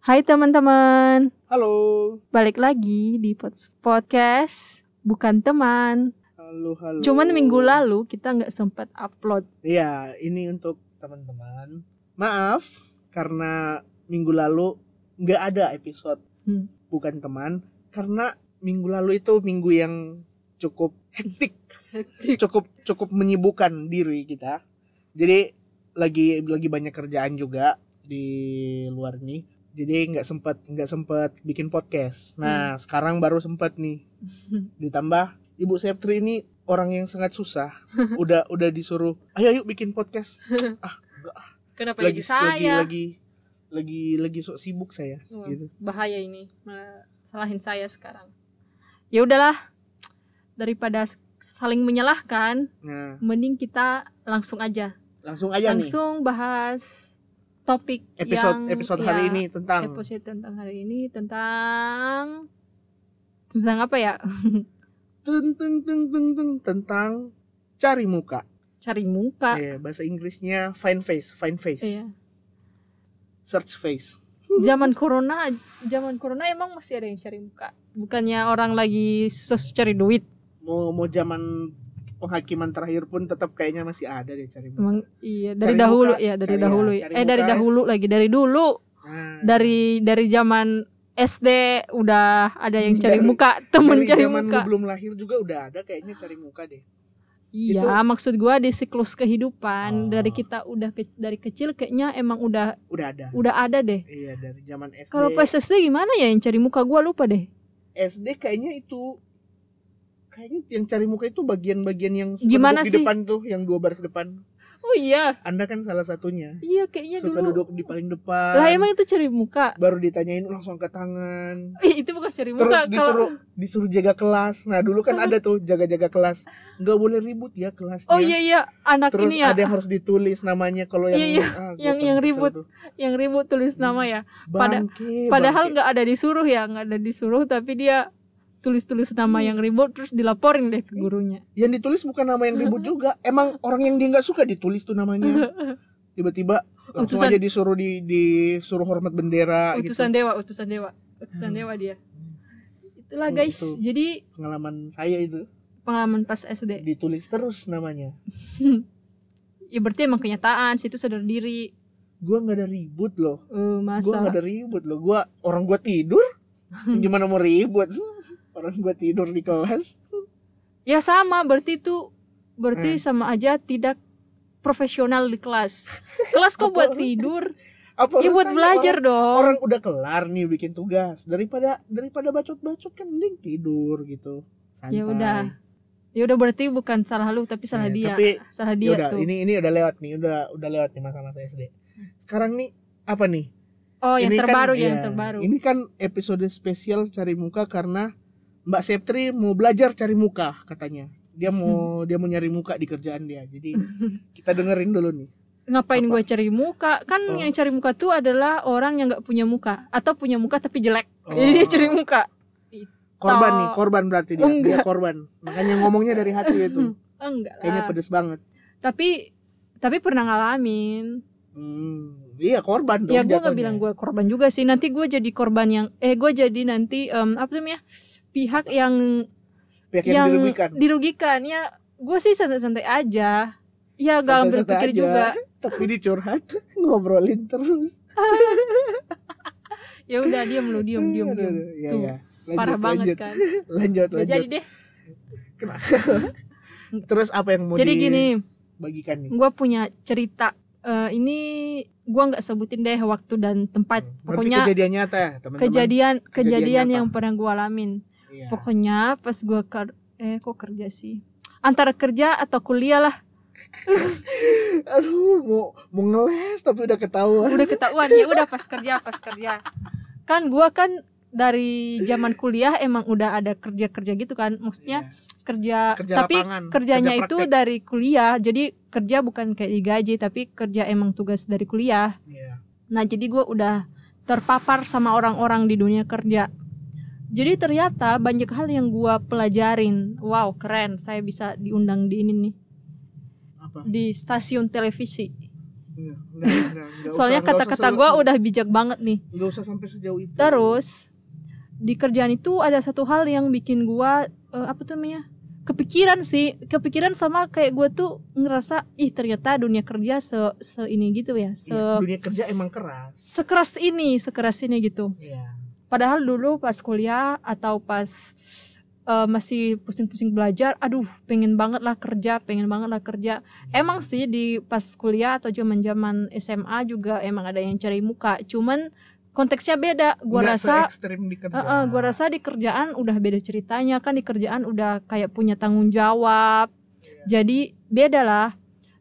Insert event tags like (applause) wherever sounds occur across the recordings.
Hai teman-teman, Halo. balik lagi di pod- podcast bukan teman. Halo, halo. Cuman minggu lalu kita nggak sempat upload. Iya, ini untuk teman-teman. Maaf karena minggu lalu nggak ada episode Hmm. bukan teman karena minggu lalu itu minggu yang cukup hektik, cukup cukup menyibukkan diri kita. Jadi lagi lagi banyak kerjaan juga di luar ini. Jadi nggak sempat nggak sempat bikin podcast. Nah sekarang baru sempat nih. (laughs) Ditambah Ibu Septri ini orang yang sangat susah. (laughs) udah udah disuruh, ayo yuk bikin podcast. (laughs) Kenapa Lagi saya? lagi lagi lagi lagi sok sibuk saya. Wah, Gitu. Bahaya ini, malah salahin saya sekarang. Ya udahlah, daripada saling menyalahkan, Nah mending kita langsung aja, langsung aja nih langsung bahas topik episode yang episode ya, hari ini tentang episode tentang hari ini tentang tentang apa ya? (laughs) tung, tung, tung, tung, tung, tentang cari muka. Cari muka. Eh, bahasa Inggrisnya find face, find face, Iya. search face. (laughs) Zaman corona, zaman corona emang masih ada yang cari muka. Bukannya orang lagi susah cari duit. Mau mau zaman penghakiman terakhir pun tetap kayaknya masih ada deh cari muka. Emang iya dari Cari dahulu muka, ya, dari cari- dahulu. ya, Eh dari muka. dahulu lagi, dari dulu. Nah, Dari dari zaman SD udah ada yang cari Dari- muka, temen dari cari zaman muka. lu belum lahir juga udah ada kayaknya cari muka deh. Iya, Itu- maksud gua di siklus kehidupan Oh. dari kita udah ke- dari kecil kayaknya emang udah Udah ada. udah ada deh. Iya dari zaman SD. Kalau pas SD gimana ya yang cari muka gua lupa deh. SD kayaknya itu kayaknya yang cari muka itu bagian-bagian yang suka Gimana duduk di sih? depan tuh, yang dua baris depan. Oh iya, Anda kan salah satunya. iya kayaknya suka dulu. duduk di paling depan. Lah emang itu cari muka. baru ditanyain langsung angkat tangan. Ih, (laughs) itu bukan cari Terus muka disuruh kalau disuruh jaga kelas. Nah, dulu kan ada tuh jaga-jaga kelas. Nggak boleh ribut ya kelasnya. Oh iya iya, anak Terus ini ya ada yang harus ditulis namanya kalau yang Iya, iya. ah, Yang- yang ribut. tuh. yang ribut tulis nama ya. pada- Bangke, Padahal nggak ada disuruh ya, nggak ada disuruh tapi dia tulis-tulis nama yang ribut terus dilaporin deh ke gurunya. yang ditulis bukan nama yang ribut (laughs) juga. Emang orang yang dia nggak suka ditulis tuh namanya. (laughs) Tiba-tiba langsung Utusan- aja disuruh di disuruh hormat bendera utusan gitu. dewa, utusan dewa, utusan Hmm. dewa dia. Itulah Hmm, guys. itu. Jadi Pengalaman saya itu pengalaman pas SD. ditulis terus namanya. (laughs) Ya berarti emang kenyataan situ sadar diri. Gua nggak ada ribut loh. Eh, Gua masa nggak ada ribut loh. Gua orang gua tidur. Gimana mau ribut? Orang gua tidur di kelas. ya sama berarti itu berarti Hmm. sama aja tidak profesional di kelas. Kelas kok buat tidur? Apa Ya buat belajar Orang, dong. orang udah kelar nih bikin tugas. Daripada daripada bacot-bacot kan mending tidur gitu. Santai. Ya udah. Ya udah berarti bukan salah lu tapi salah Eh, dia. tapi salah Ya dia udah, tuh. ini ini udah lewat nih, udah udah lewat nih masa-masa SD. Sekarang nih apa nih? oh, yang Ini kan- terbaru ya, yang terbaru. Ini kan episode spesial cari muka karena Mbak Septri mau belajar cari muka katanya. Dia mau dia mau nyari muka di kerjaan dia. Jadi (laughs) kita dengerin dulu nih. Ngapain apa? gue cari muka? Kan Oh. yang cari muka tuh adalah orang yang nggak punya muka atau punya muka tapi jelek. Oh. Jadi dia cari muka. Korban nih, korban berarti dia. Dia Enggak. korban. Makanya ngomongnya dari hati itu. (laughs) Enggak Kayaknya lah. pedes banget. Tapi tapi pernah ngalamin. Hmm, iya korban dong. ya gue nggak bilang gue korban juga sih. Nanti gue jadi korban yang eh gue jadi nanti em, apa namanya pihak yang Pihak yang, yang dirugikan. dirugikan. Ya gue sih santai-santai aja. Ya gak ambil Santai-santai pikir aja. juga. (laughs) Tapi dicurhat (laughs) ngobrolin terus. (laughs) Ya udah diam lu diam diam diam. Iya, Tuh, iya. Lanjut, Parah banget kan. Lanjut, Gak lanjut. jadi deh. Terus apa yang mau Jadi gini, dibagikan nih? gue punya cerita. Eh, ini gue nggak sebutin deh waktu dan tempat. Berarti Pokoknya kejadian nyata ya, teman-teman. kejadian Kejadian kejadian nyata. yang pernah gue alamin. Iya. Pokoknya pas gue ker eh kok kerja sih? Antara kerja atau kuliah lah. (laughs) Aduh, mau mau ngeles tapi udah ketahuan. Udah ketahuan ya udah pas kerja pas kerja. Kan gue kan dari zaman kuliah emang udah ada kerja kerja gitu kan. Maksudnya Iya. kerja, Kerja tapi lapangan, kerjanya kerja itu dari kuliah. Jadi kerja bukan kayak digaji tapi kerja emang tugas dari kuliah. Iya. Nah jadi gue udah terpapar sama orang-orang di dunia kerja. Jadi ternyata banyak hal yang gue pelajarin. Wow keren, saya bisa diundang di ini nih Apa? di stasiun televisi. Enggak, enggak, enggak, enggak Soalnya kata-kata gue udah bijak banget nih. nggak usah sampai sejauh itu Terus di kerjaan itu ada satu hal yang bikin gua eh, apa tuh namanya? Kepikiran sih, kepikiran sama kayak gue tuh ngerasa ih ternyata dunia kerja se, se ini gitu ya, se Iya, dunia kerja emang keras sekeras ini, sekeras ini gitu. Iya. Padahal dulu pas kuliah atau pas eh, masih pusing-pusing belajar, aduh pengen banget lah kerja, pengen banget lah kerja. Emang sih di pas kuliah atau zaman-zaman SMA juga emang ada yang cari muka, cuman konteksnya beda. Gua Nggak rasa di kerja Eh, eh, gua rasa di kerjaan udah beda ceritanya kan di kerjaan udah kayak punya tanggung jawab. Jadi beda lah.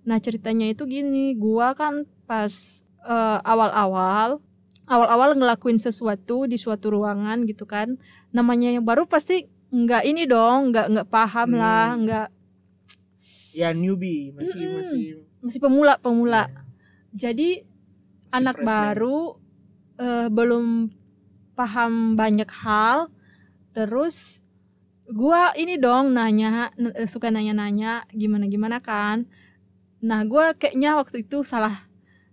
Nah ceritanya itu gini, gua kan pas eh, awal-awal awal-awal ngelakuin sesuatu di suatu ruangan gitu kan. Namanya yang baru pasti nggak ini dong, nggak nggak paham lah, Hmm. nggak ya newbie masih Mm-mm. masih masih pemula pemula. ya, Jadi masih anak freshman. baru eh, belum paham banyak hal terus gua ini dong nanya suka nanya-nanya gimana gimana kan nah gua kayaknya waktu itu salah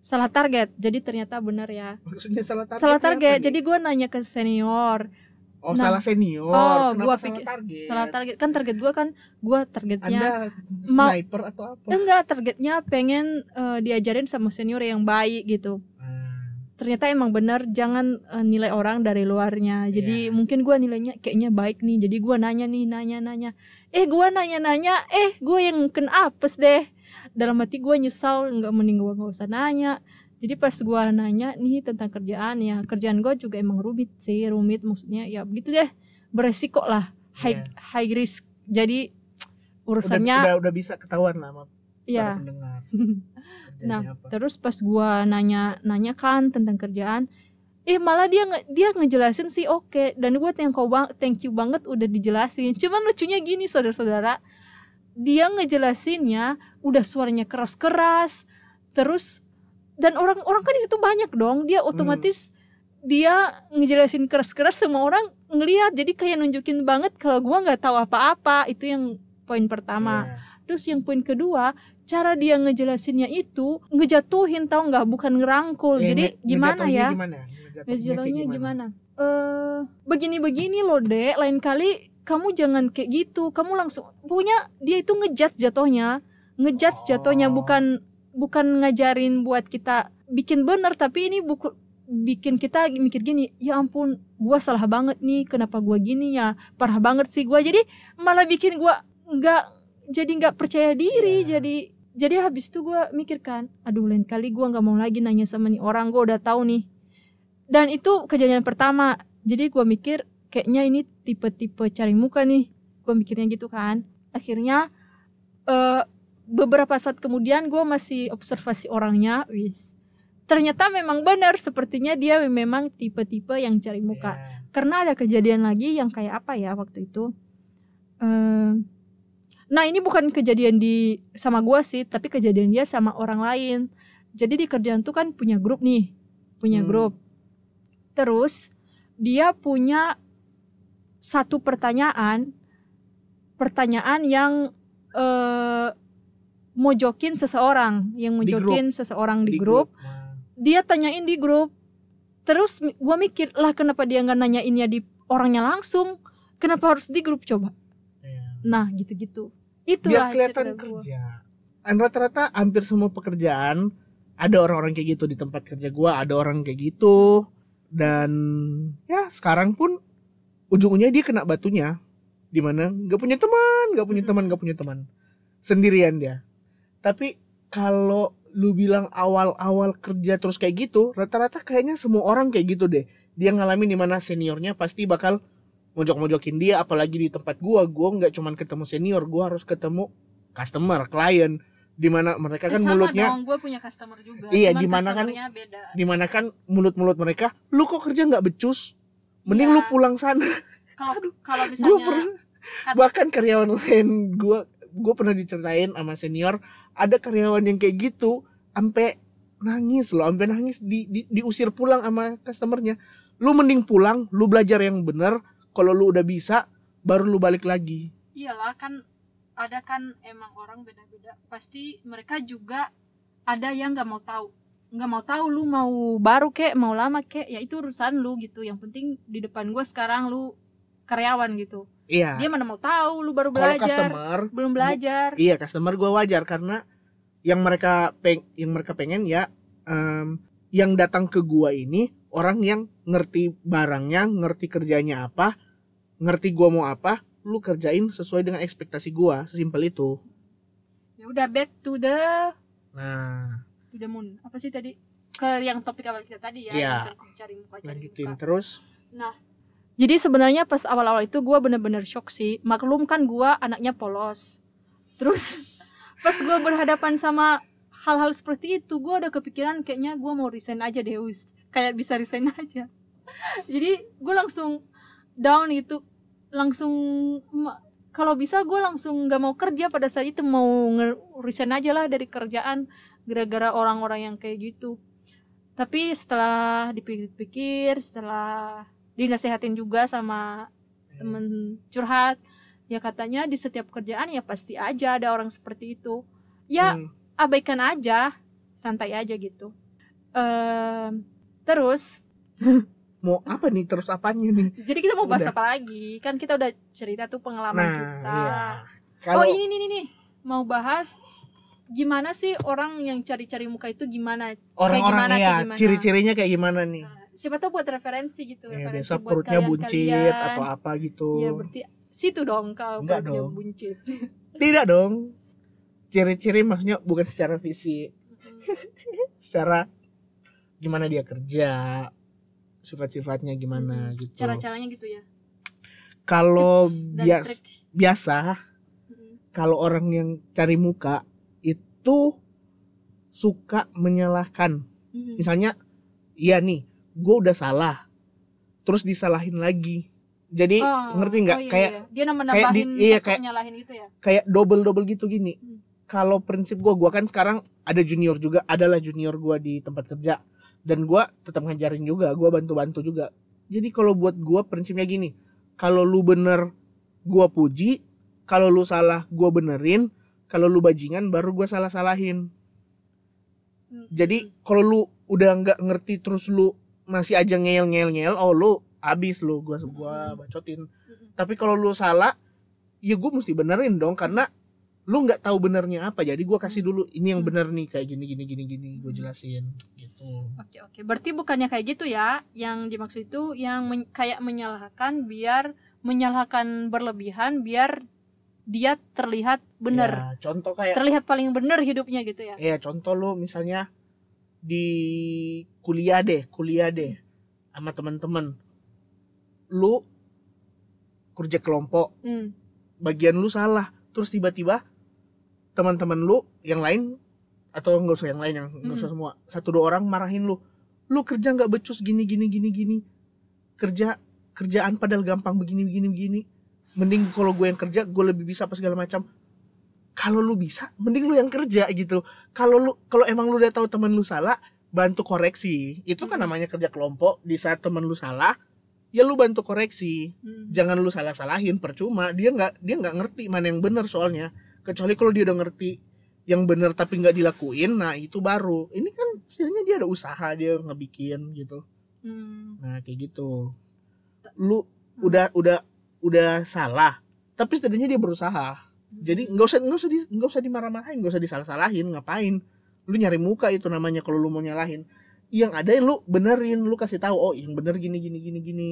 salah target. Jadi ternyata bener ya. Maksudnya salah target salah target. jadi gua nanya ke senior. Oh nah. salah senior. Oh, Kenapa gua salah pikir- target? salah target. Kan target gua kan gua targetnya anda sniper atau apa? Enggak targetnya pengen eh, diajarin sama senior yang baik gitu. Hmm. ternyata emang benar jangan eh, nilai orang dari luarnya. Jadi Iya. mungkin gua nilainya kayaknya baik nih. Jadi gua nanya nih nanya nanya. Eh gua nanya nanya eh gua yang kena apes deh dalam hati gua nyesal nggak mending gua nggak usah nanya. Jadi pas gua nanya nih tentang kerjaan ya kerjaan gua juga emang rumit sih rumit maksudnya ya begitu deh. Beresiko lah high Iya. high risk. Jadi udah, urusannya udah udah bisa ketahuan lah sama ya para pendengar. (laughs) Nah, apa. Terus pas gua nanya nanya kan tentang kerjaan, eh malah dia nge- dia ngejelasin sih oke. Dan gua thank you bang thank you banget udah dijelasin. Cuman lucunya gini saudara-saudara, dia ngejelasinnya udah suaranya keras-keras, terus dan orang-orang kan di situ banyak dong, dia otomatis dia ngejelasin keras-keras semua orang ngelihat jadi kayak nunjukin banget kalau gua nggak tahu apa-apa itu yang poin pertama. Iya. Terus yang poin kedua, cara dia ngejelasinnya itu ngejatuhin tau nggak bukan ngerangkul. Eh, Jadi nge- gimana ya? gimana? Ngejatuhinnya Ngejatuhinnya gimana? Eh begini-begini loh, Dek. Lain kali kamu jangan kayak gitu. Kamu langsung punya dia itu ngejat jatuhnya. Ngejat jatuhnya. Oh. bukan bukan ngajarin buat kita bikin bener. Tapi ini buku bikin kita mikir gini ya ampun gua salah banget nih. Kenapa gua gini ya? Parah banget sih gua. Jadi malah bikin gua nggak jadi nggak percaya diri. Iya. jadi jadi habis itu gua mikir kan aduh lain kali gua nggak mau lagi nanya sama nih orang. Gua udah tahu nih. Dan itu kejadian pertama. Jadi gua mikir kayaknya ini tipe-tipe cari muka nih. Gua mikirnya gitu kan. Akhirnya eh beberapa saat kemudian gua masih observasi orangnya wis. Ternyata memang benar sepertinya dia memang tipe-tipe yang cari muka. Iya. karena ada kejadian lagi yang kayak apa ya waktu itu? Eh, nah ini bukan kejadian di sama gua sih tapi kejadian dia sama orang lain. Jadi di kerjaan tuh kan punya grup nih punya Hmm. grup. Terus dia punya satu pertanyaan pertanyaan yang eh mojokin seseorang yang Di mojokin seseorang di, grup. Nah, dia tanyain di grup. Terus gua mikir lah kenapa dia nggak nanyainnya di orangnya langsung? Kenapa harus di grup coba? Iya. nah gitu-gitu. Biar itulah kelihatan kerja. Rata-rata hampir semua pekerjaan ada orang-orang kayak gitu di tempat kerja gua, ada orang kayak gitu. Dan ya sekarang pun ujung-ujungnya dia kena batunya di mana nggak punya teman, nggak punya Mm-mm. teman, nggak punya teman. Sendirian dia. Tapi kalau lu bilang awal-awal kerja terus kayak gitu, rata-rata kayaknya semua orang kayak gitu deh. Dia ngalamin di mana seniornya pasti bakal mojok-mojokin dia apalagi di tempat gua gua nggak cuman ketemu senior gua harus ketemu customer klien di mana mereka kan mulutnya dong gue punya customer juga Iya, gimana kan- beda di mana kan mulut-mulut mereka lu kok kerja nggak becus mending Iya. lu pulang sana. Kalau kalau gua pernah bahkan karyawan lain gua gua pernah diceritain sama senior ada karyawan yang kayak gitu sampai nangis loh sampai nangis di, di diusir pulang sama customernya. Lu mending pulang lu belajar yang bener kalau lu udah bisa baru lu balik lagi. Iyalah kan ada kan emang orang beda-beda. Pasti mereka juga ada yang nggak mau tahu nggak mau tahu lu mau baru kek mau lama kek ya itu urusan lu gitu. Yang penting di depan gue sekarang lu karyawan gitu. Iya. Dia mana mau tahu lu baru kalau belajar. customer belum belajar. iya customer gue wajar karena yang mereka peng yang mereka pengen ya em, yang datang ke gua ini orang yang ngerti barangnya ngerti kerjanya apa ngerti gua mau apa lu kerjain sesuai dengan ekspektasi gua. Sesimpel itu. Ya udah back to the nah to the moon apa sih tadi ke yang topik awal kita tadi ya Iya. yang cari muka cari lanjutin muka terus Jadi sebenarnya pas awal-awal itu gue bener-bener shock sih. Maklum kan gue anaknya polos. Terus (laughs) pas gue berhadapan sama hal-hal seperti itu, gue udah kepikiran kayaknya gue mau resign aja deh, Us. Kayak bisa resign (laughs) aja. Jadi gue langsung down itu, langsung kalau bisa gue langsung nggak mau kerja pada saat itu mau resign aja lah dari kerjaan gara-gara orang-orang yang kayak gitu. Tapi setelah dipikir-pikir, setelah dinasehatin juga sama temen curhat ya katanya di setiap kerjaan ya pasti aja ada orang seperti itu. Ya Hmm, abaikan aja santai aja gitu. Em, terus (laughs) mau apa nih? Terus apanya nih? Jadi kita mau bahas Udah. apa lagi? Kan kita udah cerita tuh pengalaman nah kita. iya. Oh kalau ini nih nih nih. Mau bahas gimana sih orang yang cari-cari muka itu gimana orang-orang gimana, ya ciri-cirinya kayak gimana nih Nah, siapa tahu buat referensi gitu ya, referensi biasa buat perutnya kalian- buncit kalian. atau apa gitu ya berarti situ dong kalau Enggak perutnya dong. buncit (laughs) tidak dong ciri-ciri maksudnya bukan secara fisik (laughs) secara gimana dia kerja sifat-sifatnya gimana Mm-mm. gitu cara-caranya gitu ya kalau bias- trik. biasa Mm-mm. kalau orang yang cari muka itu suka menyalahkan Mm-mm. misalnya iya nih gue udah salah terus disalahin lagi jadi Oh, ngerti nggak oh iya, kayak iya. dia kayak di- nambahin iya, kayak- nyalahin gitu ya kayak double double gitu gini. Hmm. Kalau prinsip gua, gua kan sekarang ada junior juga, adalah junior gua di tempat kerja dan gua tetap ngajarin juga, gua bantu-bantu juga. Jadi kalau buat gua prinsipnya gini, kalau lu bener gua puji, kalau lu salah gua benerin, kalau lu bajingan baru gua salah-salahin. Mm. Jadi kalau lu udah nggak ngerti terus lu masih aja ngeyel-ngeyel-ngeyel, oh lu abis lu gua gua bacotin. Mm-mm. Tapi kalau lu salah, ya gue mesti benerin dong karena lu nggak tahu benernya apa. Jadi gue kasih dulu ini yang Hmm. bener nih kayak gini gini gini gini. Gue Hmm. jelasin gitu. Oke oke, berarti bukannya kayak gitu ya? Yang dimaksud itu yang men- kayak menyalahkan biar menyalahkan berlebihan biar dia terlihat bener, Ya, contoh kayak, terlihat paling bener hidupnya gitu ya? ya contoh lu misalnya di kuliah deh, kuliah deh sama teman-teman. Lu kerja kelompok, Hmm. bagian lu salah, terus tiba-tiba teman-teman lu yang lain atau nggak usah yang lain yang nggak usah semua satu dua orang marahin lu lu kerja nggak becus gini gini gini gini kerja kerjaan padahal gampang begini begini begini mending kalau gue yang kerja gue lebih bisa apa segala macam. Kalau lu bisa mending lu yang kerja gitu kalau lu kalau emang lu udah tahu teman lu salah bantu koreksi. Itu kan namanya kerja kelompok. Di saat teman lu salah ya lu bantu koreksi. Hmm. jangan lu salah salahin percuma. Dia nggak dia nggak ngerti mana yang benar soalnya. Kecuali kalau dia udah ngerti yang benar tapi nggak dilakuin nah itu baru. Ini kan setidaknya dia ada usaha dia ngebikin gitu. Hmm. nah kayak gitu. Lu Hmm. udah udah udah salah tapi setidaknya dia berusaha. Jadi nggak usah nggak usah di, nggak usah dimarah-marahin nggak usah disalah-salahin ngapain? Lu nyari muka itu namanya kalau lu mau nyalahin. Yang ada lu benerin lu kasih tahu oh yang bener gini gini gini gini.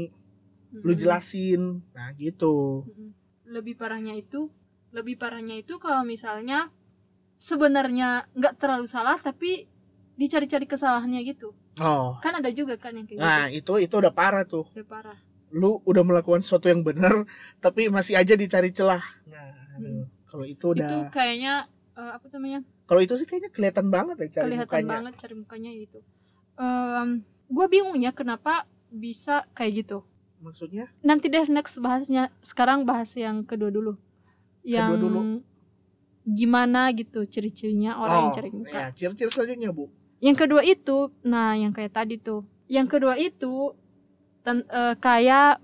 Lu Hmm. jelasin. Nah gitu. Mm-mm. lebih parahnya itu lebih parahnya itu kalau misalnya sebenarnya nggak terlalu salah tapi dicari-cari kesalahannya gitu. Oh. Kan ada juga kan yang kayak nah gitu. itu itu udah parah tuh. Udah parah lu udah melakukan sesuatu yang benar tapi masih aja dicari celah. Nah aduh. kalau itu udah itu kayaknya eh, apa namanya? Kalau itu sih kayaknya kelihatan banget ya cari kelihatan mukanya. banget cari mukanya itu gue bingung ya kenapa bisa kayak gitu. Maksudnya? Nanti deh next bahasnya sekarang bahas yang kedua dulu. Yang Kedua dulu. gimana gitu ciri-cirinya orang yang Oh, cari muka. ya ciri-ciri selanjutnya bu. Yang kedua itu, nah yang kayak tadi tuh. Yang kedua itu ten- eh, kayak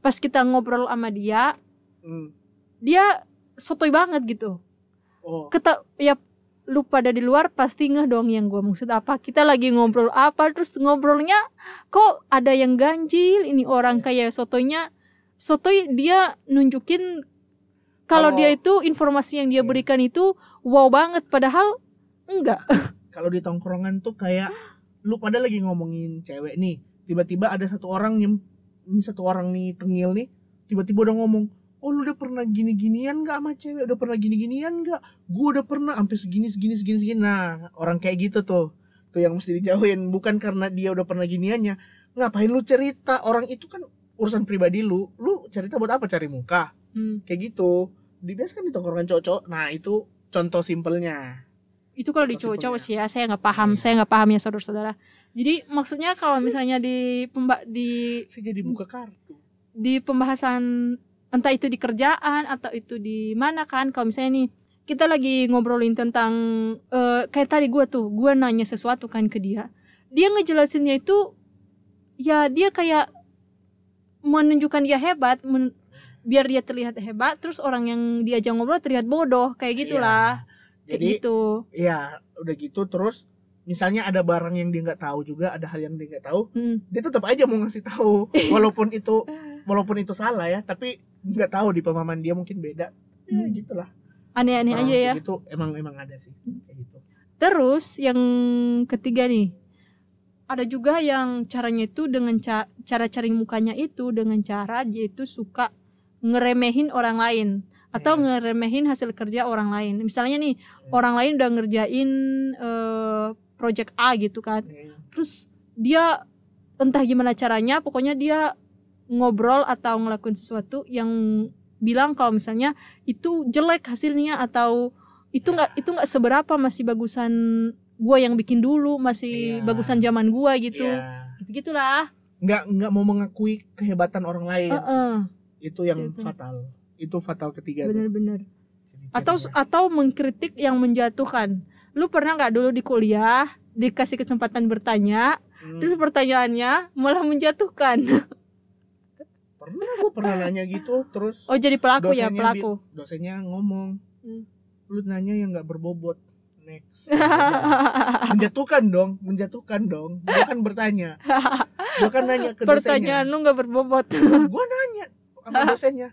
pas kita ngobrol sama dia, Hmm. dia sotoy banget gitu. oh Keta ya lu pada di luar pasti ngeh dong yang gue maksud apa kita lagi ngobrol apa terus ngobrolnya kok ada yang ganjil ini orang kayak sotonya sotoy dia nunjukin kalau Kalau- dia itu informasi yang dia Iya. berikan itu wow banget padahal enggak (laughs) kalau di tongkrongan tuh kayak lu pada lagi ngomongin cewek nih tiba-tiba ada satu orang yang ini satu orang nih tengil nih tiba-tiba udah ngomong oh lu udah pernah gini-ginian gak sama cewek? Udah pernah gini-ginian gak gue udah pernah sampai segini segini segini segini. Nah orang kayak gitu tuh tuh yang mesti dijauhin. Bukan karena dia udah pernah giniannya. Ngapain lu cerita? Orang itu kan urusan pribadi lu. Lu cerita buat apa? Cari muka. Hmm. kayak gitu. Di biasa kan di tongkrongan cowok nah itu contoh simpelnya. Itu kalau di cowok-cowok sih ya saya nggak paham. Iya. saya nggak paham ya saudara-saudara jadi maksudnya kalau misalnya di pemba di saya jadi buka kartu. di pembahasan entah itu di kerjaan atau itu di mana kan kalau misalnya nih kita lagi ngobrolin tentang eh, kayak tadi gue tuh gue nanya sesuatu kan ke dia. Dia ngejelasinnya itu ya dia kayak menunjukkan dia hebat men- biar dia terlihat hebat terus orang yang diajak ngobrol terlihat bodoh kayak gitulah. Kayak jadi gitu. Iya, udah gitu terus misalnya ada barang yang dia nggak tahu juga, ada hal yang dia nggak tahu, Hmm. dia tetap aja mau ngasih tahu, (laughs) walaupun itu (laughs) walaupun itu salah ya, tapi nggak tahu di pemahaman dia mungkin beda. Ya, Hmm. gitulah. aneh-aneh aja ya Gitu emang emang ada sih kayak gitu. Terus yang ketiga nih, ada juga yang caranya itu dengan ca- cara cari mukanya itu dengan cara dia itu suka ngeremehin orang lain atau Iya. ngeremehin hasil kerja orang lain. Misalnya nih, orang lain udah ngerjain eh, project A gitu kan. Iya. Terus dia entah gimana caranya, pokoknya dia ngobrol atau ngelakuin sesuatu yang bilang kalau misalnya itu jelek hasilnya atau itu nggak itu nggak seberapa masih bagusan gua yang bikin dulu masih Iya. bagusan zaman gua gitu Iya. gitu gitulah Nggak nggak mau mengakui kehebatan orang lain. Itu yang Gitu. fatal. Itu fatal ketiga. Ciri-cirinya. atau atau mengkritik yang menjatuhkan lu pernah nggak dulu di kuliah dikasih kesempatan bertanya? Hmm. terus pertanyaannya malah menjatuhkan. (laughs) Pernah gue pernah nanya gitu terus oh jadi pelaku ya pelaku. dosennya ngomong Hmm. lu nanya yang nggak berbobot next. (laughs) Menjatuhkan dong menjatuhkan dong. Bukan bertanya. Bukan nanya ke dosennya. Pertanyaan lu nggak berbobot. (laughs) Gue nanya sama dosennya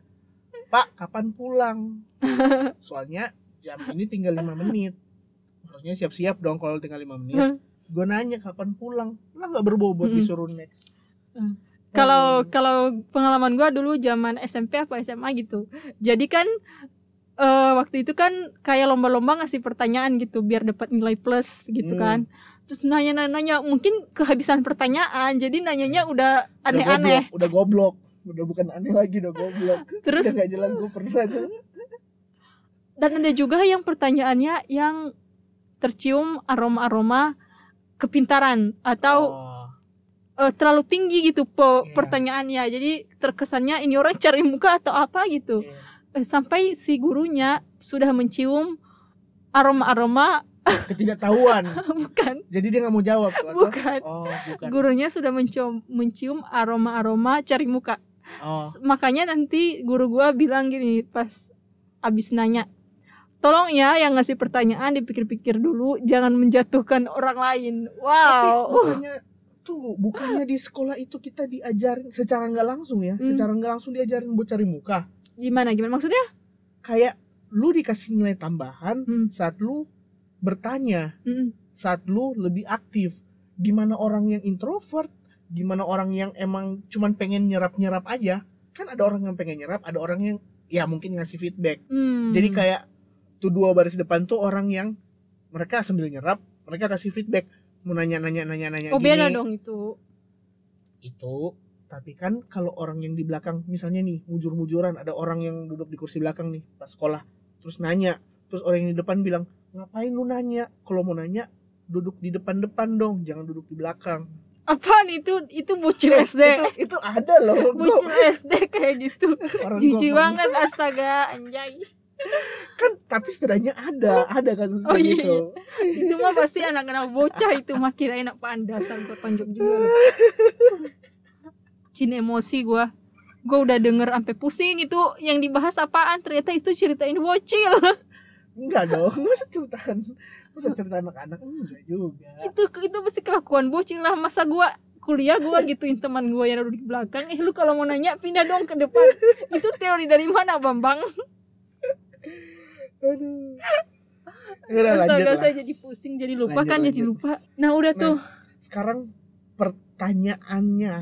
pak kapan pulang? Soalnya jam ini tinggal lima menit harusnya siap-siap dong kalau tinggal lima menit. Gue nanya kapan pulang? Lah nggak berbobot Hmm. disuruh next. Hmm. kalau Hmm. kalau pengalaman gua dulu zaman SMP apa SMA gitu. Jadi kan eh, waktu itu kan kayak lomba-lomba ngasih pertanyaan gitu biar dapat nilai plus gitu Hmm. kan. Terus nanya-nanya mungkin kehabisan pertanyaan. Jadi nanyanya udah Udah aneh-aneh. goblok, udah goblok. Udah bukan aneh lagi udah goblok. (laughs) Terus udah nggak jelas gue pernah. (laughs) Dan ada juga yang pertanyaannya yang tercium aroma-aroma kepintaran atau Oh, eh, terlalu tinggi gitu pe- Iya. pertanyaannya. Jadi terkesannya ini orang cari muka atau apa gitu. Iya. Eh, sampai si gurunya sudah mencium aroma-aroma ketidaktahuan. (laughs) Bukan. Jadi dia nggak mau jawab atau? bukan. Oh bukan. Gurunya sudah mencium mencium aroma-aroma cari muka. Oh. Makanya nanti guru gua bilang gini pas abis nanya tolong ya yang ngasih pertanyaan dipikir-pikir dulu jangan menjatuhkan orang lain. Tapi wow bukannya tunggu bukannya di sekolah itu kita diajarin secara nggak langsung ya? Hmm. secara nggak langsung diajarin buat cari muka? Gimana gimana? Maksudnya? Kayak lu dikasih nilai tambahan Hmm. saat lu bertanya Mm-mm. saat lu lebih aktif. Gimana orang yang introvert? Gimana orang yang emang cuman pengen nyerap-nyerap aja? Kan ada orang yang pengen nyerap ada orang yang ya mungkin ngasih feedback. Hmm. jadi kayak tuh dua baris depan tuh orang yang mereka sambil nyerap mereka kasih feedback. Mau nanya nanya nanya nanya oh gini. beda dong itu. Itu tapi kan kalau orang yang di belakang misalnya nih mujur-mujuran ada orang yang duduk di kursi belakang nih pas sekolah terus nanya terus orang yang di depan bilang ngapain lu nanya? Kalau mau nanya duduk di depan-depan dong jangan duduk di belakang. Apaan itu? Itu bocil SD itu, itu ada loh bocil SD kayak gitu. Jijik banget astaga anjay kan tapi setidaknya ada ada kasus Oh, iya, gitu. itu mah pasti anak-anak bocah itu mah kirain apa dasar gue tonjok juga. Lu. Cin emosi gua. Gua udah denger sampai pusing itu yang dibahas apaan ternyata itu ceritain bocil. Enggak dong masa ceritaan masa cerita anak-anak enggak juga. Itu itu pasti kelakuan bocil lah. Masa gua kuliah gua gituin teman gua yang duduk di belakang. Eh lu kalau mau nanya pindah dong ke depan. Itu teori dari mana bambang aduh. Udah lanjut lah. saya jadi pusing jadi lupa Lanjut, kan jadi lanjut. lupa. Nah udah Nah. tuh. sekarang pertanyaannya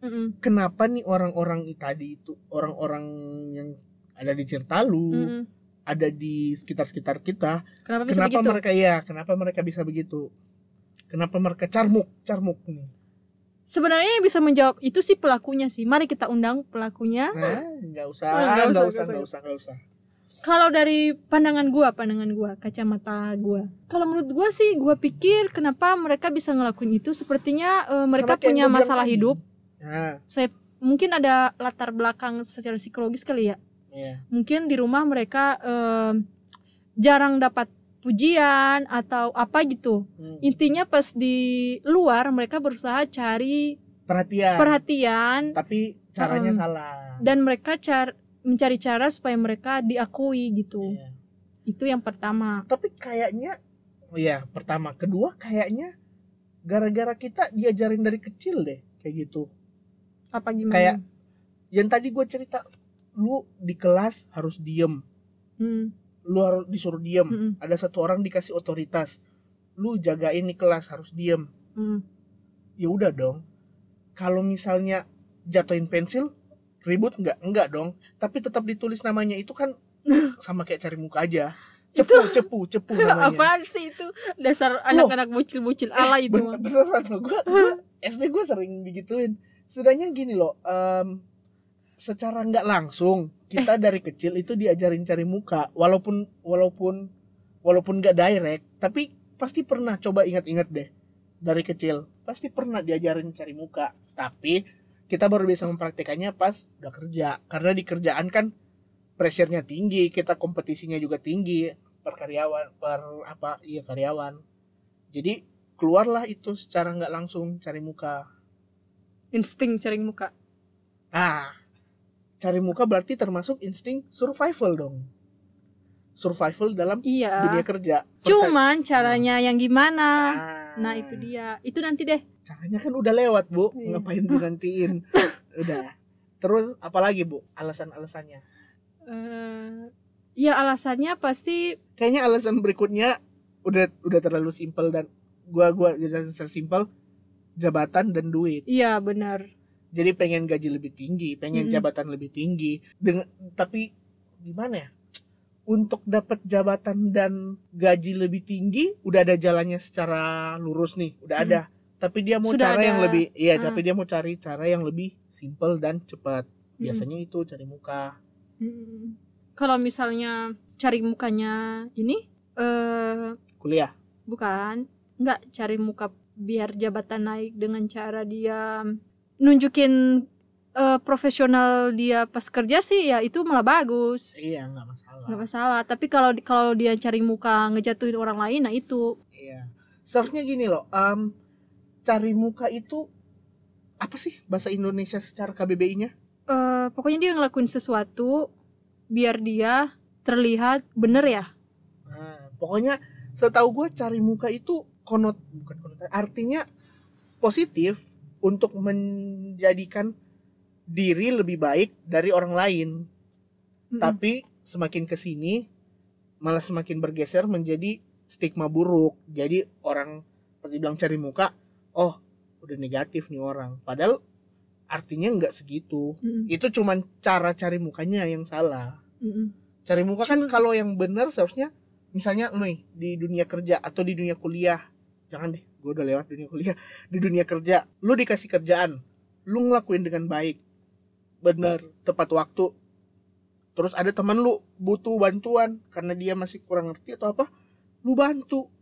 Mm-mm. kenapa nih orang-orang tadi itu orang-orang yang ada di Cirtalu Mm-mm. ada di sekitar-sekitar kita kenapa bisa kenapa begitu? mereka ya kenapa mereka bisa begitu? Kenapa mereka carmuk carmuk nih? Sebenarnya yang bisa menjawab itu sih pelakunya sih. Mari kita undang pelakunya. Nah nggak usah Oh, nggak nggak usah, usah nggak usah nggak usah kalau dari pandangan gua pandangan gua kacamata gua. Kalau menurut gua sih gua pikir kenapa mereka bisa ngelakuin itu. Sepertinya eh, mereka Sama punya masalah tadi. hidup. Nah saya mungkin ada latar belakang secara psikologis kali ya. Iya. Mungkin di rumah mereka em, jarang dapat pujian atau apa gitu. Hmm. intinya pas di luar mereka berusaha cari perhatian. perhatian. Tapi caranya Mm. salah. Dan mereka car mencari cara supaya mereka diakui gitu. Iya. itu yang pertama. Tapi kayaknya oh ya pertama. Kedua kayaknya gara-gara kita diajarin dari kecil deh kayak gitu. Apa gimana? Kayak- yang tadi gue cerita lu di kelas harus diem. Hmm, lu harus disuruh diem. Hmm, ada satu orang dikasih otoritas. Lu jagain di kelas harus diem. Hmm. ya udah dong. Kalau misalnya jatuhin pensil ribut? Nggak enggak dong. Tapi tetap ditulis namanya itu kan (laughs) sama kayak cari muka aja. Cepu cepu cepu (laughs) namanya. Apaan sih itu? Dasar anak-anak bocil-bocil ala itu Ben- mah. beneran loh. Gue (laughs) SD gue sering digituin. Setidaknya gini loh em, secara nggak langsung kita dari kecil itu diajarin cari muka. Walaupun walaupun walaupun nggak direct tapi pasti pernah. Coba ingat-ingat deh dari kecil pasti pernah diajarin cari muka. Tapi kita baru bisa mempraktekannya pas udah kerja. Karena di kerjaan kan pressure-nya tinggi kita kompetisinya juga tinggi per karyawan per apa iya karyawan. Jadi keluarlah itu secara nggak langsung cari muka. Insting cari muka. Ah cari muka berarti termasuk insting survival dong. Survival dalam iya. dunia kerja. Cuman caranya yang gimana? Ah, nah itu dia. Itu nanti deh caranya kan udah lewat bu. Iya. ngapain dinantiin (laughs) udah. Terus apalagi bu alasan-alasannya? Eh ya alasannya pasti kayaknya alasan berikutnya udah udah terlalu simpel dan gua gua jelasin simpel jabatan dan duit. Iya benar. Jadi pengen gaji lebih tinggi pengen jabatan lebih tinggi. Dengan tapi gimana ya? Untuk dapat jabatan dan gaji lebih tinggi udah ada jalannya secara lurus nih. Udah Mm. ada tapi dia mau Sudah cara ada. yang lebih iya Ah. tapi dia mau cari cara yang lebih simple dan cepat. Mm. biasanya itu cari muka. Mm. kalau misalnya cari mukanya ini eh kuliah? Bukan. Nggak cari muka biar jabatan naik dengan cara dia nunjukin eh, profesional dia pas kerja sih ya itu malah bagus. Iya nggak masalah. Nggak masalah. Tapi kalau kalau dia cari muka ngejatuhin orang lain nah itu. Iya. Seharusnya gini loh em, cari muka itu apa sih bahasa Indonesia secara KBBI-nya eh, pokoknya dia ngelakuin sesuatu biar dia terlihat bener ya Nah, pokoknya setahu gue cari muka itu konot bukan konot artinya positif untuk menjadikan diri lebih baik dari orang lain. Mm-mm. Tapi semakin ke sini malah semakin bergeser menjadi stigma buruk. Jadi orang pasti bilang cari muka, oh udah negatif nih orang. Padahal artinya nggak segitu. Mm-mm. Itu cuman cara cari mukanya yang salah Mm-mm. cari muka kan kalau yang benar seharusnya misalnya nih di dunia kerja atau di dunia kuliah jangan deh gue udah lewat dunia kuliah (laughs) di dunia kerja lu dikasih kerjaan lu ngelakuin dengan baik bener tepat waktu terus ada teman lu butuh bantuan karena dia masih kurang ngerti atau apa lu bantu.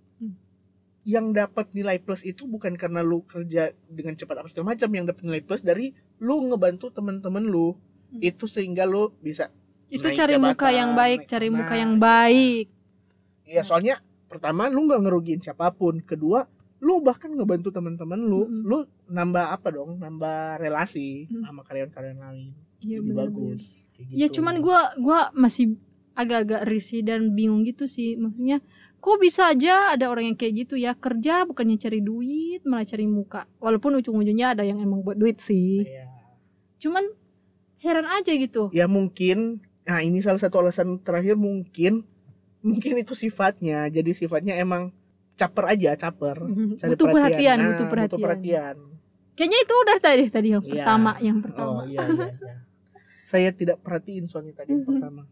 Yang dapat nilai plus itu bukan karena lu kerja dengan cepat apa segala macam yang dapat nilai plus dari lu ngebantu teman-teman lu Hmm. itu sehingga lu bisa itu Naik cari muka jabatan, yang baik naik cari muka yang baik Ya soalnya pertama lu nggak ngerugiin siapa pun, kedua lu bahkan ngebantu teman-teman lu, Mm-mm. lu nambah apa dong, nambah relasi Mm. sama karyawan-karyawan lain, iya lebih bagus. Kayak ya gitu. cuman gua gua masih agak-agak risih dan bingung gitu sih maksudnya kok bisa aja ada orang yang kayak gitu ya kerja bukannya cari duit malah cari muka walaupun ujung-ujungnya ada yang emang buat duit sih Iya. cuman heran aja gitu ya mungkin nah ini salah satu alasan terakhir mungkin mungkin itu sifatnya jadi sifatnya emang caper aja caper Cari butuh perhatian, Nah, butuh perhatian perhatian. kayaknya itu udah tadi tadi yang Iya. pertama yang pertama oh iya iya, iya. (laughs) saya tidak perhatiin soalnya tadi yang Mhm. pertama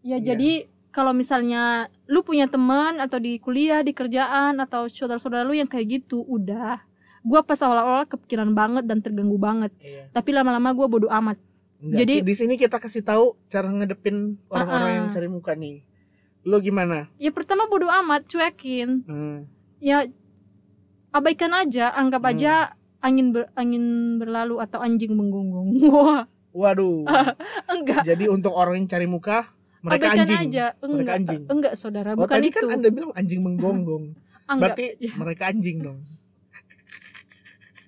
Ya Iya. jadi kalau misalnya lu punya teman atau di kuliah, di kerjaan atau saudara-saudara lu yang kayak gitu, udah. Gua pas awal-awal kepikiran banget dan terganggu banget. iya. Tapi lama-lama gua bodo amat. Enggak, Jadi- di sini kita kasih tahu cara ngedepin orang-orang Ah-ah. yang cari muka nih lu gimana Ya pertama bodo amat, cuekin. Hmm. Ya abaikan aja, anggap Hmm. aja angin ber- angin berlalu atau anjing menggonggong. (laughs) Wah, waduh (laughs) enggak. jadi untuk orang yang cari muka mereka abaikan anjing aja. Enggak, anjing. enggak saudara, oh bukan tadi itu. kan anda bilang anjing menggonggong Enggak. berarti Ya. mereka anjing dong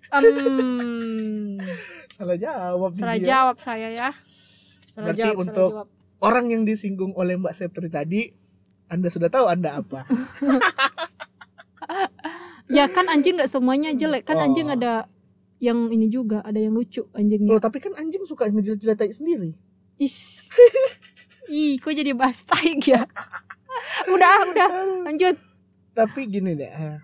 Em, (laughs) salah jawab salah dia. jawab saya ya. Salah Berarti jawab, salah untuk- jawab. orang yang disinggung oleh Mbak Septri tadi anda sudah tahu anda apa (laughs) Ya kan anjing nggak semuanya jelek kan Oh. anjing ada yang ini juga ada yang lucu oh anjingnya. tapi kan anjing suka ngejilat-jilat tai sendiri Is. (laughs) Ih, kok jadi bahas tai ya? udah, udah, lanjut. tapi gini deh eh,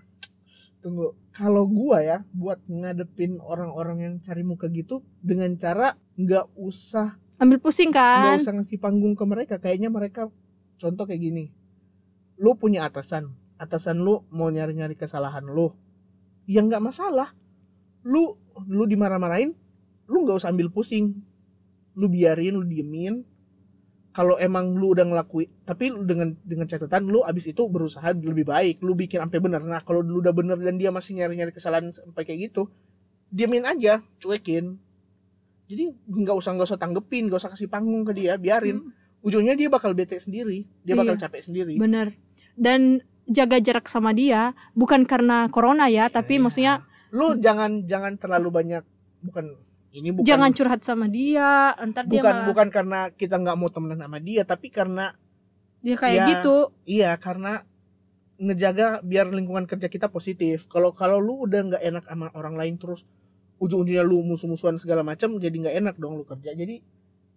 tunggu. Kalau gua ya buat ngadepin orang-orang yang cari muka gitu dengan cara nggak usah Ambil pusing nggak kan? usah ngasih panggung ke mereka. Kayaknya mereka contoh kayak gini. Lu punya atasan. Atasan lu mau nyari-nyari kesalahan lu. Ya nggak masalah. Lu lu dimarah-marahin lu nggak usah ambil pusing. Lu biarin lu diemin kalau emang lu udah ngelakuin tapi lu dengan dengan catatan lu abis itu berusaha lebih baik lu bikin sampai benar nah kalau lu udah bener dan dia masih nyari-nyari kesalahan sampai kayak gitu diemin aja cuekin jadi nggak usah nggak usah tanggepin nggak usah kasih panggung ke dia biarin Hmm, ujungnya dia bakal bete sendiri dia bakal Iya. capek sendiri Bener. Dan jaga jarak sama dia bukan karena corona ya, tapi Iya. maksudnya lu jangan jangan terlalu banyak bukan ini bukan jangan curhat sama dia, ntar dia bukan malah bukan karena kita nggak mau temenan sama dia tapi karena dia kayak Ya. gitu. iya karena ngejaga biar lingkungan kerja kita positif kalau kalau lu udah nggak enak sama orang lain terus ujung-ujungnya lu musuh-musuhan segala macam jadi nggak enak dong lu kerja jadi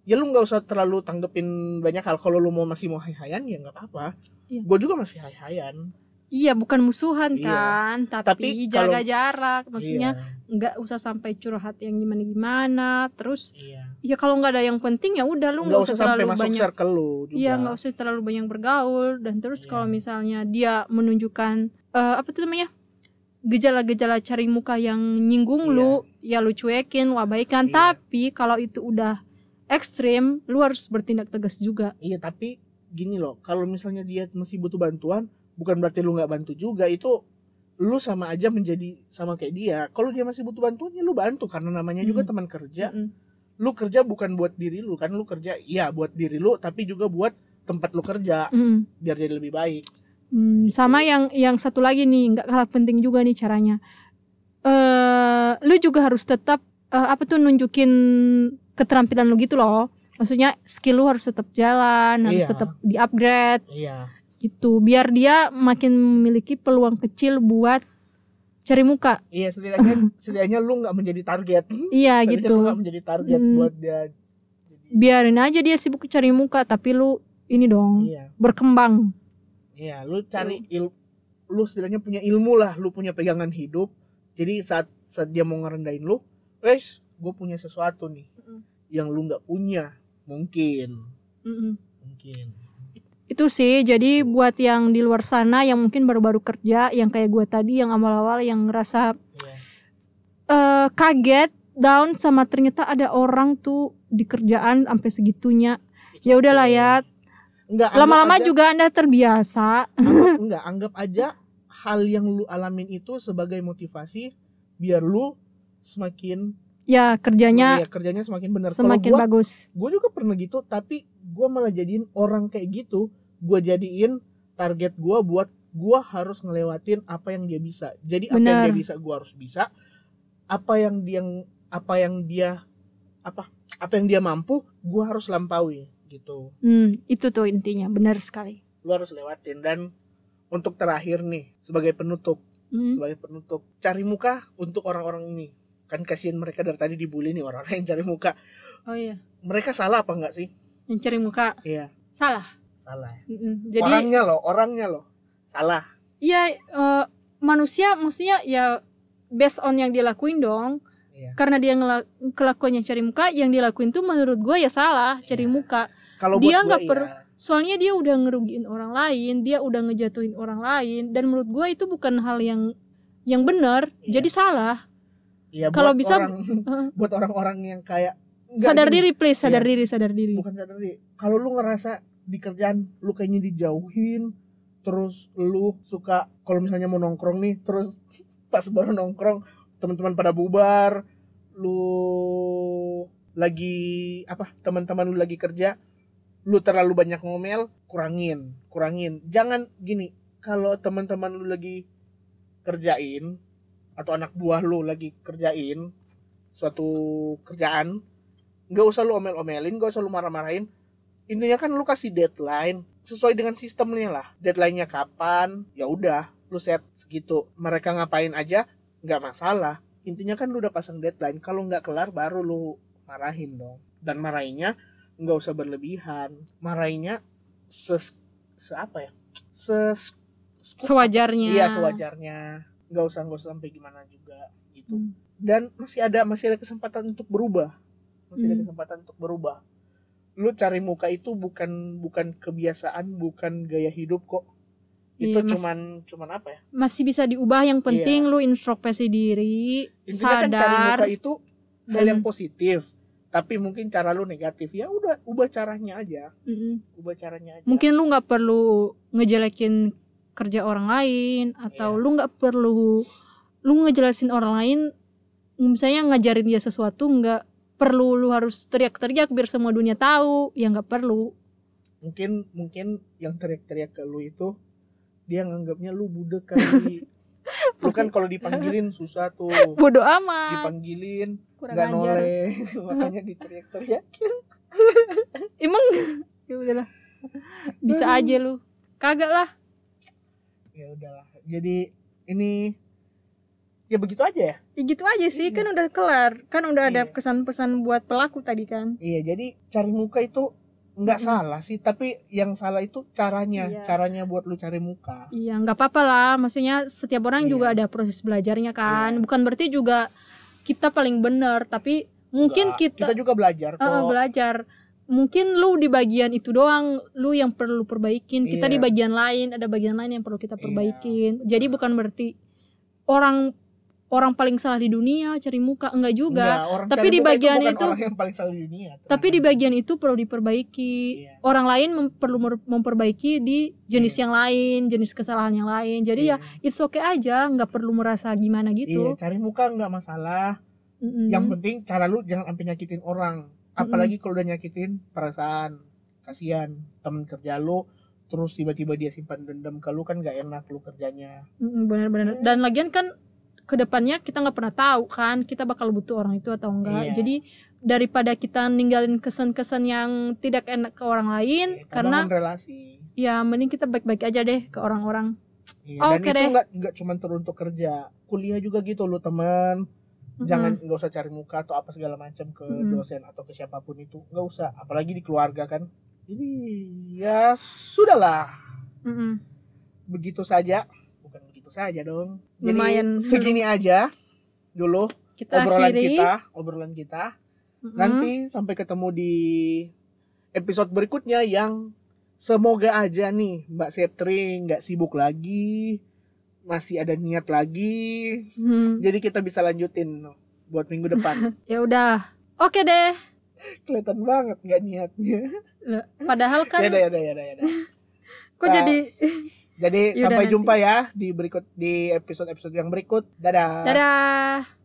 ya lu nggak usah terlalu tanggepin banyak hal kalau lu mau masih mau hai-hayan ya nggak apa-apa Iya. gue juga masih hai-hayan Iya, bukan musuhan Iya. kan, tapi, Tapi jaga kalau- jarak. Maksudnya iya, nggak usah sampai curhat yang gimana-gimana. Terus iya. ya kalau nggak ada yang penting ya udah lu nggak usah sampai terlalu masuk banyak circle lu juga Iya nggak usah terlalu banyak bergaul dan terus Iya. kalau misalnya dia menunjukkan eh, apa tuh namanya gejala-gejala cari muka yang nyinggung Iya. lu ya lu cuekin lu abaikan Iya. tapi kalau itu udah ekstrim lu harus bertindak tegas juga Iya tapi gini loh, kalau misalnya dia masih butuh bantuan, bukan berarti lu nggak bantu juga. Itu lu sama aja menjadi sama kayak dia. Kalau dia masih butuh bantuan ya lu bantu karena namanya juga Hmm. teman kerja. Mm-mm. Lu kerja bukan buat diri lu kan, lu kerja iya buat diri lu tapi juga buat tempat lu kerja Mm. biar jadi lebih baik. Hmm, sama yang yang satu lagi nih nggak kalah penting juga nih caranya eh lu juga harus tetap eh, apa tuh nunjukin keterampilan lu gitu loh maksudnya skill lu harus tetap jalan harus Iya. tetap di upgrade Iya. Gitu biar dia makin memiliki peluang kecil buat cari muka Iya setidaknya (laughs) setidaknya lu nggak menjadi target. iya Setidaknya gitu Lu nggak menjadi target Hmm. buat dia. Biarin aja dia sibuk cari muka tapi lu ini dong iya. berkembang Iya, lu cari il lu setidaknya punya ilmu lah, lu punya pegangan hidup. Jadi saat saat dia mau ngerendahin lu, guys, gue punya sesuatu nih Mm-mm. yang lu nggak punya, mungkin, Mm-mm. mungkin. Itu sih jadi buat yang di luar sana yang mungkin baru-baru kerja yang kayak gue tadi yang awal-awal yang ngerasa Iya. eh, kaget down sama ternyata ada orang tuh di kerjaan sampai segitunya. Ya udahlah ya. Lama-lama aja- juga anda terbiasa. Anggap, (laughs) enggak, anggap aja hal yang lu alamin itu sebagai motivasi biar lu semakin ya kerjanya ya, kerjanya semakin benar. Kalau semakin gua bagus. gue juga pernah gitu tapi gue malah jadiin orang kayak gitu. Gue jadiin target gue buat gue harus ngelewatin apa yang dia bisa. Jadi apa yang dia bisa gue harus bisa. Apa yang dia apa yang dia apa apa yang dia mampu gue harus lampaui gitu. Hmm, itu tuh intinya, benar sekali. lu harus lewatin. Dan untuk terakhir nih sebagai penutup Hmm. sebagai penutup cari muka untuk orang-orang ini. Kan kasihan mereka dari tadi dibully nih orang yang cari muka. Oh iya, mereka salah apa enggak sih yang cari muka iya salah. salah ya. Mm-mm. Jadi orangnya loh orangnya loh salah ya eh, manusia maksudnya ya based on yang dia lakuin dong. Iya. Karena dia kelakuannya cari muka, yang dia lakuin tuh menurut gue ya salah, cari Iya. muka. kalau Dia nggak per- iya. Soalnya dia udah ngerugiin orang lain, dia udah ngejatuhin orang lain dan menurut gue itu bukan hal yang yang benar, Iya. jadi salah. Iya, kalau bisa- orang- (laughs) buat orang-orang yang kayak sadar diri please, sadar Iya. diri, sadar diri. bukan sadar diri kalau lu ngerasa di kerjaan lu kayaknya dijauhin terus lu suka kalau misalnya mau nongkrong nih terus (laughs) pas baru nongkrong teman-teman pada bubar lu lagi apa teman-teman lu lagi kerja lu terlalu banyak ngomel kurangin kurangin jangan gini kalau teman-teman lu lagi kerjain atau anak buah lu lagi kerjain suatu kerjaan nggak usah lu omel-omelin nggak usah lu marah-marahin. Intinya kan lu kasih deadline sesuai dengan sistemnya lah. Deadline-nya kapan ya udah lu set segitu. Mereka ngapain aja nggak masalah. Intinya kan lu udah pasang deadline kalau nggak kelar baru lu marahin dong. Dan marahinnya nggak usah berlebihan. Marahinnya ses se apa ya? Ses Sewajarnya. iya sewajarnya. Nggak usah nggak usah sampai gimana juga gitu. Hmm. dan masih ada masih ada kesempatan untuk berubah masih ada Hmm. kesempatan untuk berubah. Lu cari muka itu bukan bukan kebiasaan bukan gaya hidup kok. Itu Iya, mas- cuman cuman apa ya? Masih bisa diubah, yang penting lu introspeksi diri, intinya kan cari sadar. muka itu hal yang positif. Tapi mungkin cara lu negatif ya udah ubah caranya aja. Mm-mm. ubah caranya aja. Mungkin lu nggak perlu ngejelekin kerja orang lain atau Iya. lu nggak perlu lu ngejelasin orang lain misalnya ngajarin dia sesuatu nggak perlu lu harus teriak-teriak biar semua dunia tahu. Ya nggak perlu. Mungkin mungkin yang teriak-teriak ke lu itu dia nganggapnya lu budek kali. (laughs) Lu kan kalau dipanggilin susah tuh. (laughs) Bodoh amat. Dipanggilin nggak noleh. (laughs) Makanya diteriak-teriak emang? Ya udahlah. Bisa aja lu. Kagak lah. Ya udahlah. Jadi ini ya begitu aja ya ya gitu aja sih Iya. kan udah kelar kan udah ada Iya. pesan-pesan buat pelaku tadi kan iya jadi cari muka itu nggak Mm-mm. salah sih tapi yang salah itu caranya Iya. caranya buat lu cari muka Iya, nggak apa-apa lah. Maksudnya setiap orang Iya. juga ada proses belajarnya kan. Iya. Bukan berarti juga kita paling benar, tapi mungkin kita, kita juga belajar kok Ah, belajar. Mungkin lu di bagian itu doang, lu yang perlu perbaikin. Kita Iya. di bagian lain, ada bagian lain yang perlu kita Iya. perbaikin. Jadi bukan berarti orang orang paling salah di dunia cari muka enggak juga. Nggak, orang Tapi di bagian bukan itu- orang yang paling salah di dunia Tapi di bagian itu perlu diperbaiki. Iya. Orang lain mem- perlu memperbaiki di jenis Iya. yang lain, jenis kesalahan yang lain. Jadi ya Iya. it's okay aja, nggak perlu merasa gimana Iya, gitu. cari muka nggak masalah Mm-mm. yang penting cara lu jangan sampai nyakitin orang apalagi kalau udah nyakitin perasaan kasihan temen kerja lu terus tiba-tiba dia simpan dendam ke lu kan gak enak lu kerjanya benar-benar. Iya. Dan lagian kan ke depannya kita nggak pernah tahu kan kita bakal butuh orang itu atau enggak. Iya. Jadi daripada kita ninggalin kesan-kesan yang tidak enak ke orang lain, Kita karena relasi ya mending kita baik-baik aja deh ke orang-orang. Iya, Oh, dan oke itu nggak nggak cuma teruntuk kerja kuliah juga gitu lu teman jangan nggak usah cari muka atau apa segala macam ke Mm-mm. dosen atau ke siapa pun itu nggak usah apalagi di keluarga kan jadi ya sudahlah Mm-mm. begitu saja bukan begitu saja dong jadi Lumayan. segini aja dulu Kita obrolan akhiri. kita obrolan kita Mm-mm. nanti sampai ketemu di episode berikutnya yang semoga aja nih Mbak Septri nggak sibuk lagi masih ada niat lagi Hmm. jadi kita bisa lanjutin buat minggu depan (laughs) Ya udah. Oke deh. kelihatan banget nggak niatnya Padahal (laughs) kan ya udah ya udah ya udah ya udah. (laughs) kok Nah, jadi jadi Yaudah sampai nanti. jumpa ya di berikut di episode episode yang berikut dadah dadah.